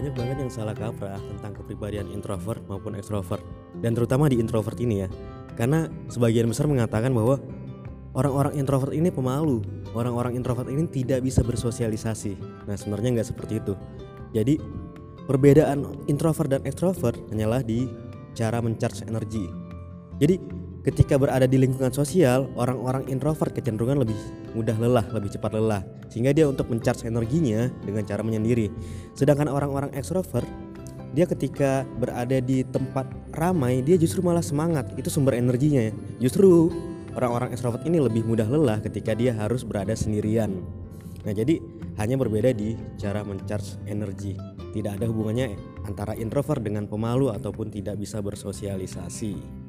banyak banget yang salah kaprah tentang kepribadian introvert maupun ekstrovert dan terutama di introvert ini ya. Karena sebagian besar mengatakan bahwa orang-orang introvert ini pemalu, orang-orang introvert ini tidak bisa bersosialisasi. Nah, sebenarnya nggak seperti itu. Jadi, perbedaan introvert dan ekstrovert hanyalah di cara mencharge energi. Jadi, ketika berada di lingkungan sosial, orang-orang introvert kecenderungan lebih mudah lelah, lebih cepat lelah, sehingga dia untuk mencharge energinya dengan cara menyendiri. Sedangkan orang-orang ekstrovert, dia ketika berada di tempat ramai, dia justru malah semangat. Itu sumber energinya. ya. Justru orang-orang ekstrovert ini lebih mudah lelah ketika dia harus berada sendirian. Nah, jadi hanya berbeda di cara mencharge energi. Tidak ada hubungannya antara introvert dengan pemalu ataupun tidak bisa bersosialisasi.